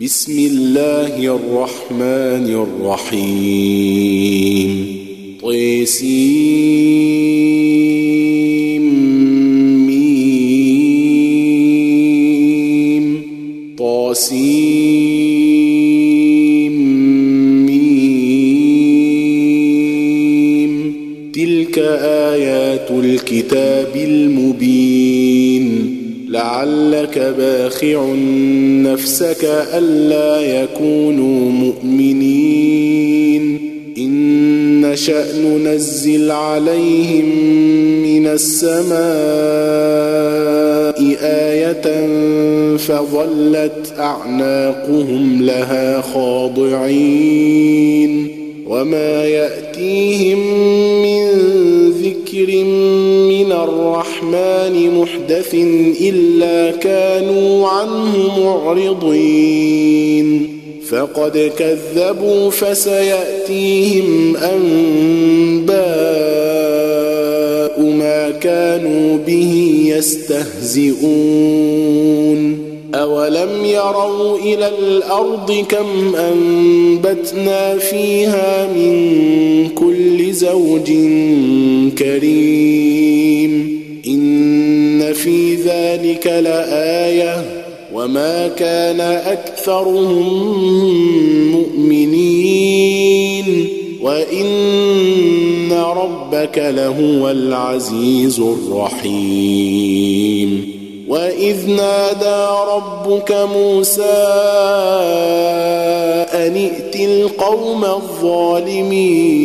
بسم الله الرحمن الرحيم. طيسيم لعلك باخع نفسك ألا يكونوا مؤمنين. إن نشأ ننزل عليهم من السماء آية فظلت أعناقهم لها خاضعين. وما يأتيهم الرحمن محدث إلا كانوا عنه معرضين. فقد كذبوا فسيأتيهم أنباء ما كانوا به يستهزئون. أولم يروا إلى الأرض كم أنبتنا فيها من كل زوج كريم. في ذلك لآية وما كان أكثرهم مؤمنين وإن ربك لهو العزيز الرحيم وإذ نادى ربك موسى أن ائت القوم الظالمين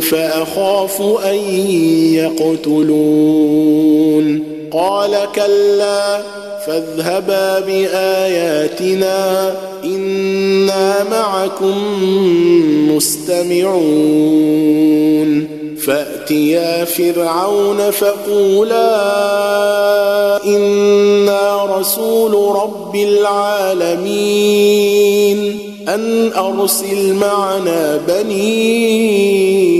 فأخاف أن يقتلون. قال كلا فاذهبا بآياتنا إنا معكم مستمعون. فأتيا فرعون فقولا إنا رسول رب العالمين. أن أرسل معنا بني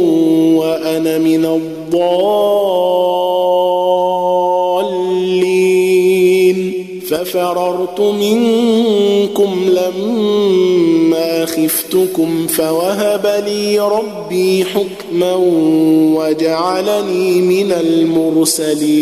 من الضالين. ففررت منكم لما خفتكم فوهب لي ربي حكما وجعلني من المرسلين.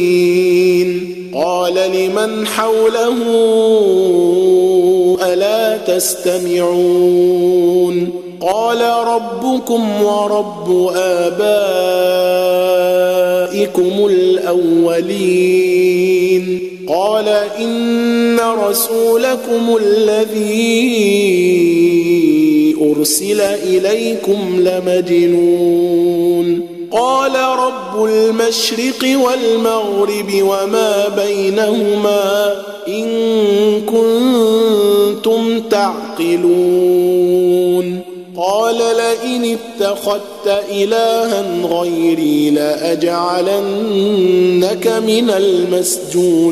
لمن حوله ألا تستمعون قال ربكم ورب آبائكم الأولين قال إن رسولكم الذي أرسل إليكم لمجنون قال رب المشرق والمغرب وما بينهما إن كنتم تعقلون. قال لئن اتخذت إلها غيري لأجعلنك من المسجونين.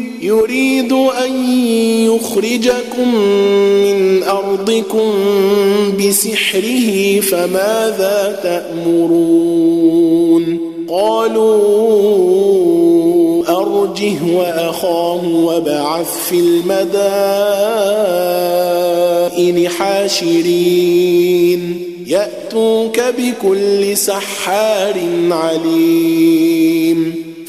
يريد أن يخرجكم من أرضكم بسحره فماذا تأمرون؟ قالوا أرجه وأخاه وبعث في المدائن حاشرين. يأتوك بكل سحار عليم.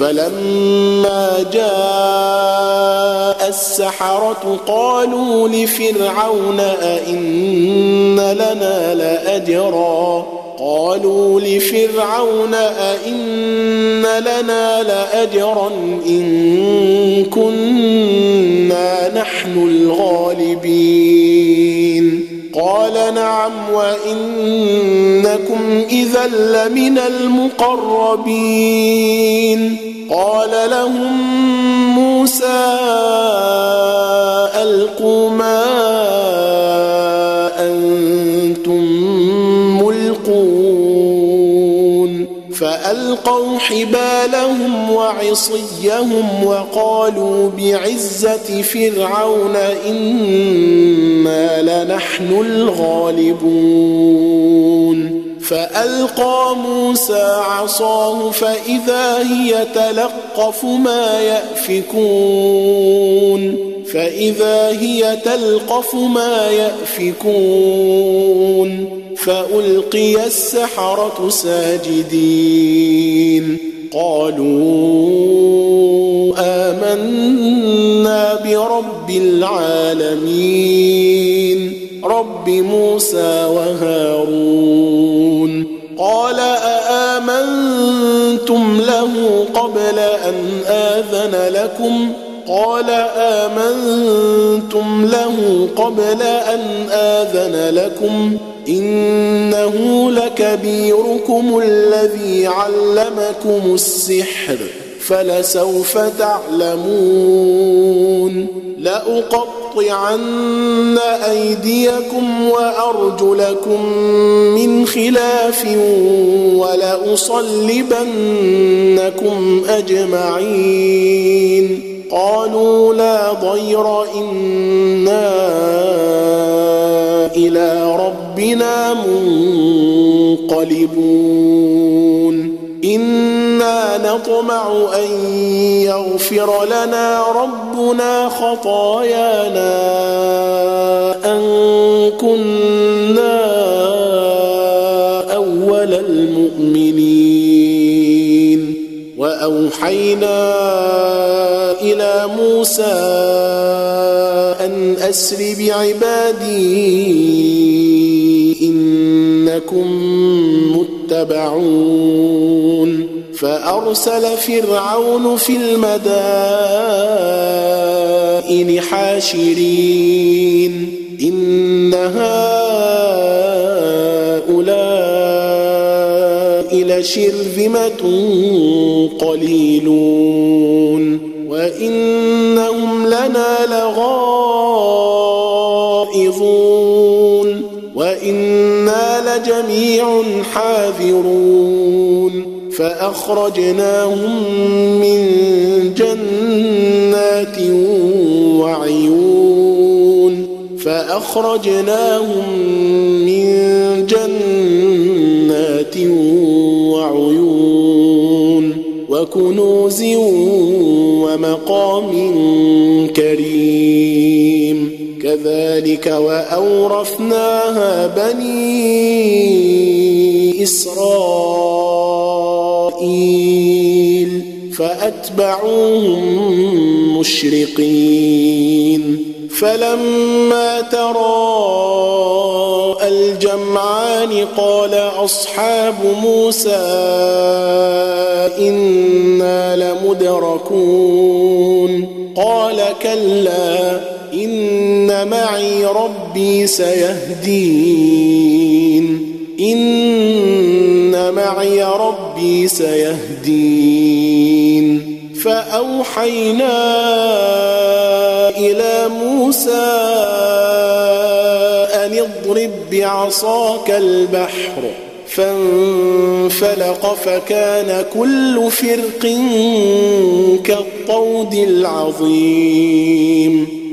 فلما جاء السحرة قالوا لفرعون أئن لنا لأجرا؟ قالوا لفرعون أئن لنا لأجرا إن كنا نحن الغالبين. قال نعم وإنكم إذا لمن المقربين. قال لهم موسى ألقوا فألقوا حبالهم وعصيهم وقالوا بعزة فرعون إنا لنحن الغالبون. فألقى موسى عصاه فإذا هي تلقف ما يأفكون. فإذا هي تلقف ما يأفكون. فألقي السحرة ساجدين. قالوا آمنا برب العالمين. رب موسى وهارون. قال أآمنتم له قبل أن آذن لكم؟ قال آمنتم له قبل أن آذن لكم. إنه لكبيركم الذي علمكم السحر فلسوف تعلمون. لأقطعن أيديكم وأرجلكم من خلاف ولأصلبنكم أجمعين. قالوا لا ضير إنا إلى ربنا منقلبون. إنا نطمع أن يغفر لنا ربنا خطايانا أن كنا أول المؤمنين. وأوحينا إلى موسى أن أسر بعبادي إنكم متبعون فأرسل فرعون في المدائن حاشرين إن هؤلاء لشرذمة قليلون حاذرون. فأخرجناهم من جنات وعيون. فأخرجناهم من جنات وعيون. وكنوز ومقام كريم. كذلك وأورثناها بني إسرائيل فأتبعوهم مشرقين. فلما تراءى الجمعان قال أصحاب موسى إنا لمدركون. قال كلا إن معي ربي سيهدين. إن معي ربي سيهدين. فأوحينا إلى موسى أن اضرب بعصاك البحر فانفلق فكان كل فرق كالطود العظيم.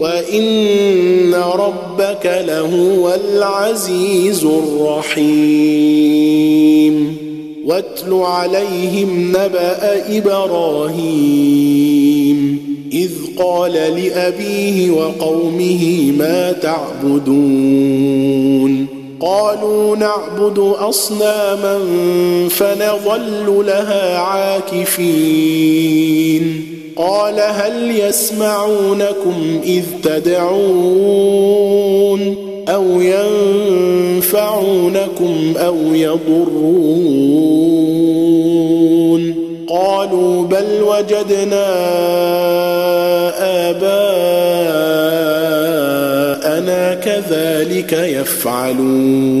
وإن ربك لهو العزيز الرحيم. واتل عليهم نبأ إبراهيم. إذ قال لأبيه وقومه ما تعبدون. قالوا نعبد أصناما فنظل لها عاكفين. قال هل يسمعونكم إذ تدعون أو ينفعونكم أو يضرون قالوا بل وجدنا آباءنا كذلك يفعلون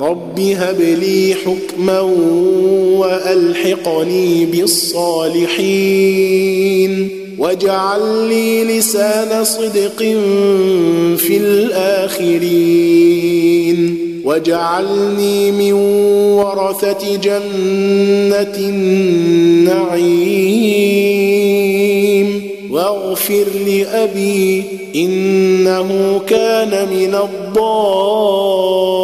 رب هب لي حكما وألحقني بالصالحين واجعل لي لسان صدق في الآخرين واجعلني من ورثة جنة النعيم واغفر لأبي إنه كان من الضالين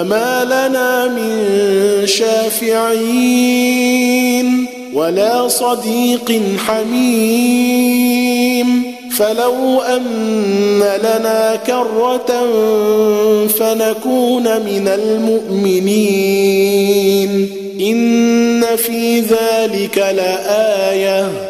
فما لنا من شافعين ولا صديق حميم فلو أن لنا كرة فنكون من المؤمنين إن في ذلك لآية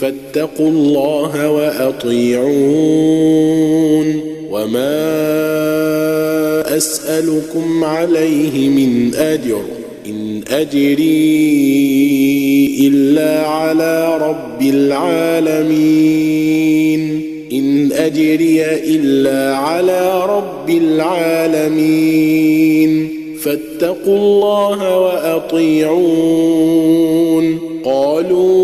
فاتقوا الله وأطيعون وما أسألكم عليه من أجر إن أجري إلا على رب العالمين إن أجري إلا على رب العالمين فاتقوا الله وأطيعون قالوا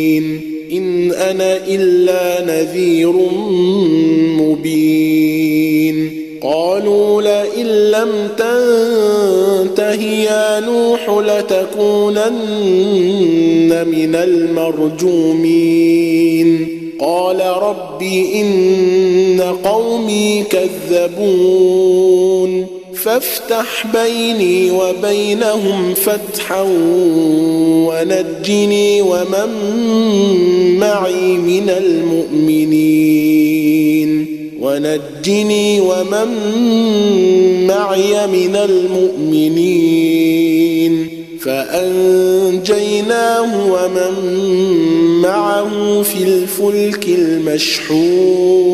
ان أنا إلا نذير مبين. قالوا لئن لم تنته يا نوح لتكونن من المرجومين. قال رب إن قومي كذبون. فافتح بيني وبينهم فتحا ونجني ومن معي من المؤمنين. ونجني ومن معي من المؤمنين. فأنجيناه ومن معه في الفلك المشحون.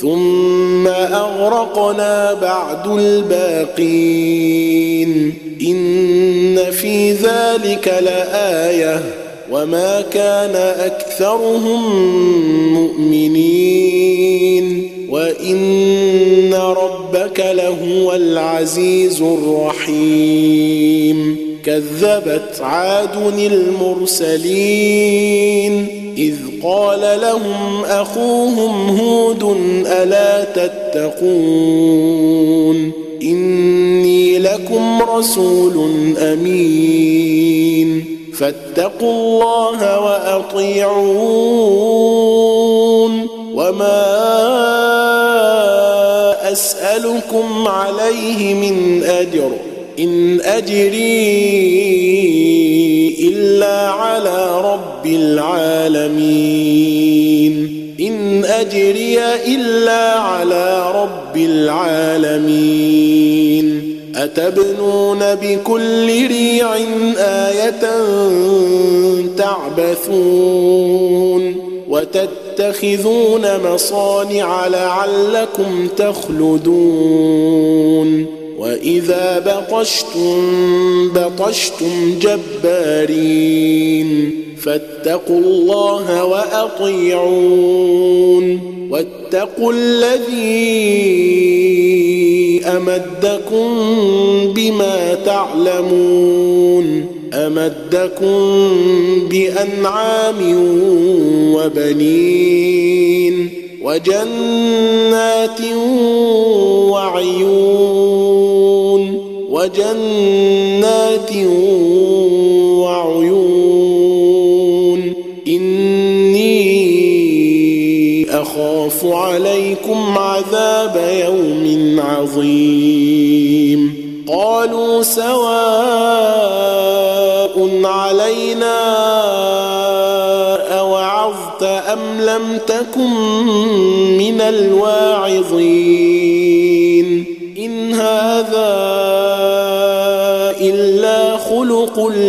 ثم أغرقنا بعد الباقين. إن في ذلك لآية. وما كان أكثرهم مؤمنين. وإن ربك لهو العزيز الرحيم. كذبت عاد المرسلين إذ قال لهم أخوهم هود ألا تتقون إني لكم رسول أمين فاتقوا الله وأطيعون وما أسألكم عليه من أجر إن أجري إلا على رب العالمين. إن أجري إلا على رب العالمين. أتبنون بكل ريع آية تعبثون وتتخذون مصانع لعلكم تخلدون. وإذا بطشتم بطشتم جبارين فاتقوا الله وأطيعون واتقوا الذي أمدكم بما تعلمون أمدكم بأنعام وبنين وجنات وعيون وجنات وعيون. إني أخاف عليكم عذاب يوم عظيم. قالوا سواء علينا أوعظت أم لم تكن من الواعظين.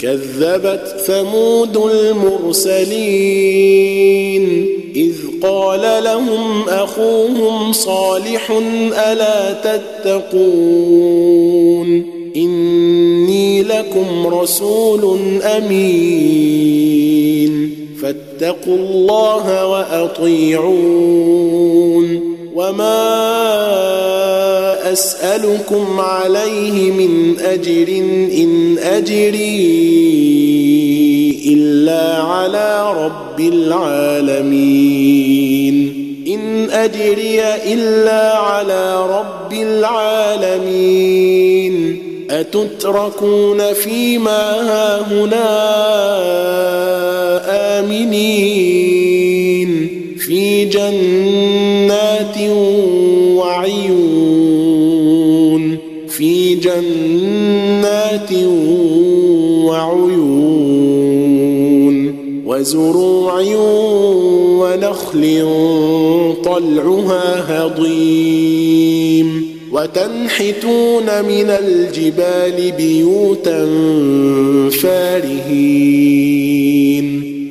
كذبت ثمود المرسلين إذ قال لهم أخوهم صالح ألا تتقون إني لكم رسول أمين فاتقوا الله وأطيعون وما أسألكم عليه من أجر إن أجري إلا على رب العالمين. إن أجري إلا على رب العالمين. أتتركون فيما هاهنا آمنين. في جنات وعيون جنات وعيون وزروع ونخل طلعها هضيم وتنحتون من الجبال بيوتا فارهين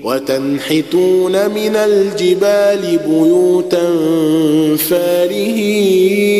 وتنحتون من الجبال بيوتا فارهين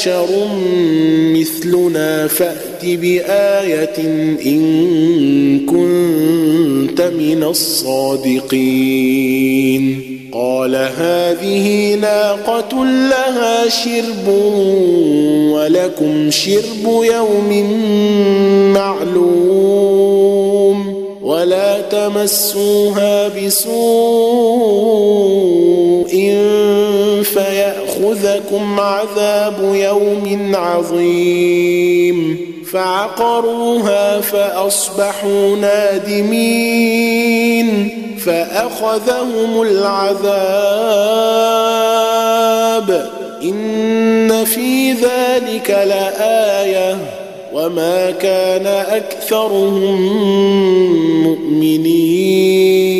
بشر مثلنا فأت بآية إن كنت من الصادقين. قال هذه ناقة لها شرب ولكم شرب يوم معلوم ولا تمسوها بسوء فيأخذكم عذاب يوم عظيم. فعقروها فأصبحوا نادمين. فأخذهم العذاب. إن في ذلك لآية. وما كان أكثرهم مؤمنين.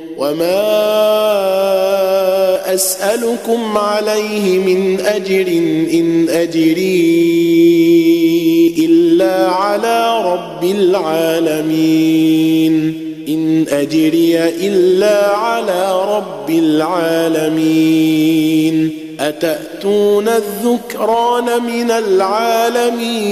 وما أسألكم عليه من أجر إن أجري إلا على رب العالمين إن أجري إلا على رب العالمين أتأتون الذكران من العالمين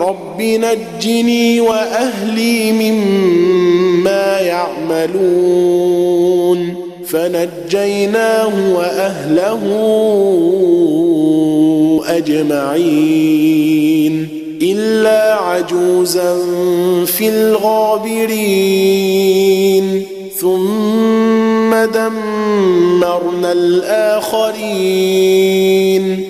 رب نجني وأهلي مما يعملون. فنجيناه وأهله أجمعين. إلا عجوزا في الغابرين. ثم دمرنا الآخرين.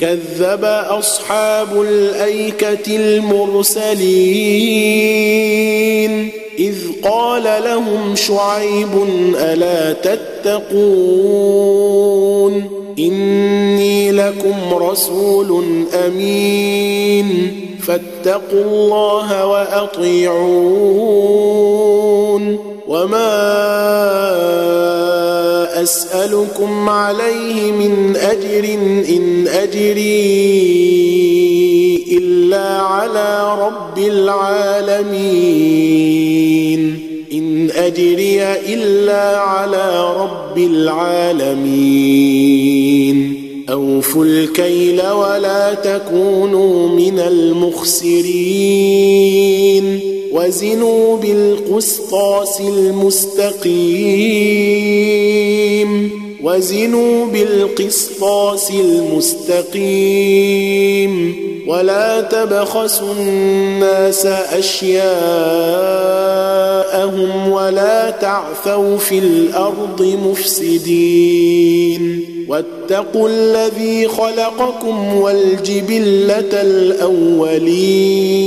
كذب أصحاب الأيكة المرسلين. إذ قال لهم شعيب ألا تتقون؟ إني لكم رسول أمين. فاتقوا الله وأطيعون. وما اسالكم عليه من أجر إن أجري إلا على رب العالمين. إن أجري إلا على رب العالمين. أوفوا الكيل ولا تكونوا من المخسرين. وزنوا بالقسطاس المستقيم. وزنوا بالقسطاس المستقيم. ولا تبخسوا الناس أشياءهم ولا تعثوا في الأرض مفسدين. واتقوا الذي خلقكم والجبلة الأولين.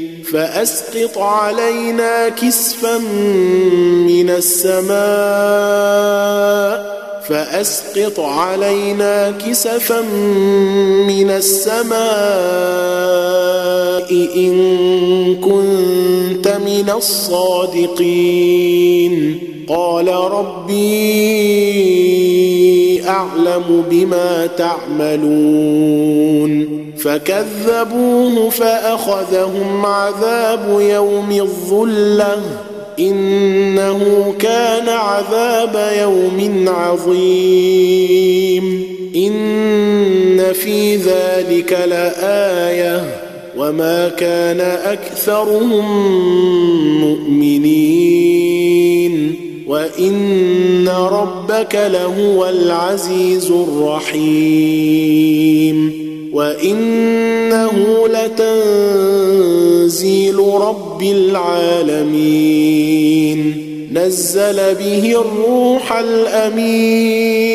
فأسقط علينا كسفا من السماء فأسقط علينا كسفا من السماء إن كنت من الصادقين. قال ربي أعلم بما تعملون. فكذبوه فأخذهم عذاب يوم الظلة. إنه كان عذاب يوم عظيم. إن في ذلك لآية. وما كان أكثرهم مؤمنين. وإن ربك لهو العزيز الرحيم. وإنه لتنزيل رب العالمين. نزل به الروح الأمين.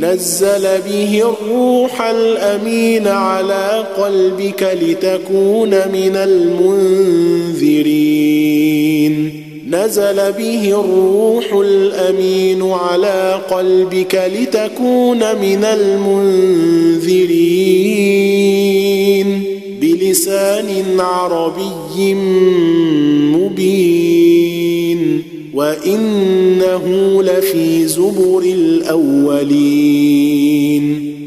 نزل به الروح الأمين على قلبك لتكون من المنذرين. نزل به الروح الأمين على قلبك لتكون من المنذرين بلسان عربي مبين وإنه لفي زبر الأولين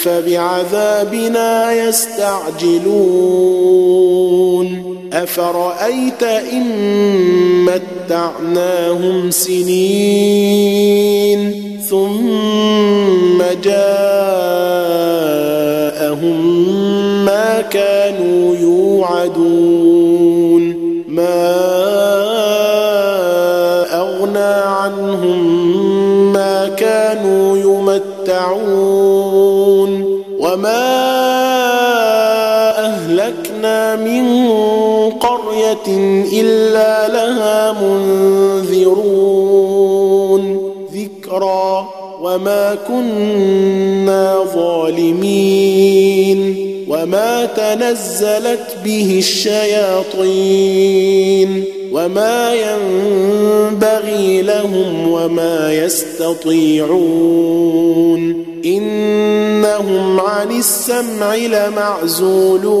أفبعذابنا يستعجلون. أفرأيت إن متعناهم سنين ثم جاءهم ما كانوا يوعدون. وما كنا ظالمين وما تنزلت به الشياطين وما ينبغي لهم وما يستطيعون انهم عن السمع لمعزولون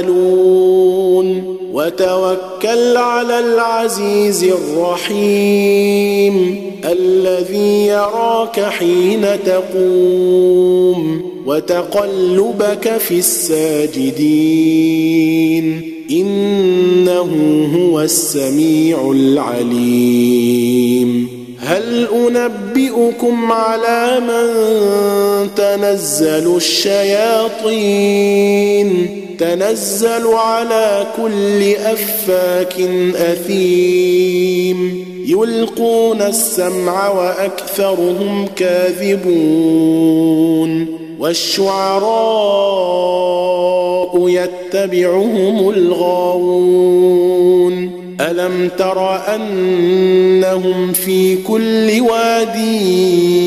تعملون وتوكل على العزيز الرحيم الذي يراك حين تقوم وتقلبك في الساجدين. إنه هو السميع العليم. هل أنبئكم على من تنزل الشياطين؟ تنزل على كل أفاك أثيم. يلقون السمع وأكثرهم كاذبون. والشعراء يتبعهم الغاوون. ألم تر أنهم في كل واد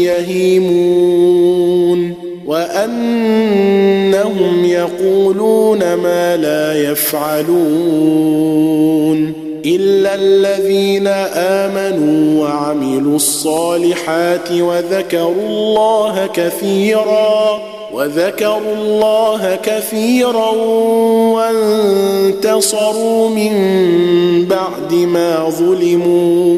يهيمون؟ وانهم يقولون ما لا يفعلون إلا الذين آمنوا وعملوا الصالحات وذكروا الله كثيرا وذكروا الله كثيرا وانتصروا من بعد ما ظلموا.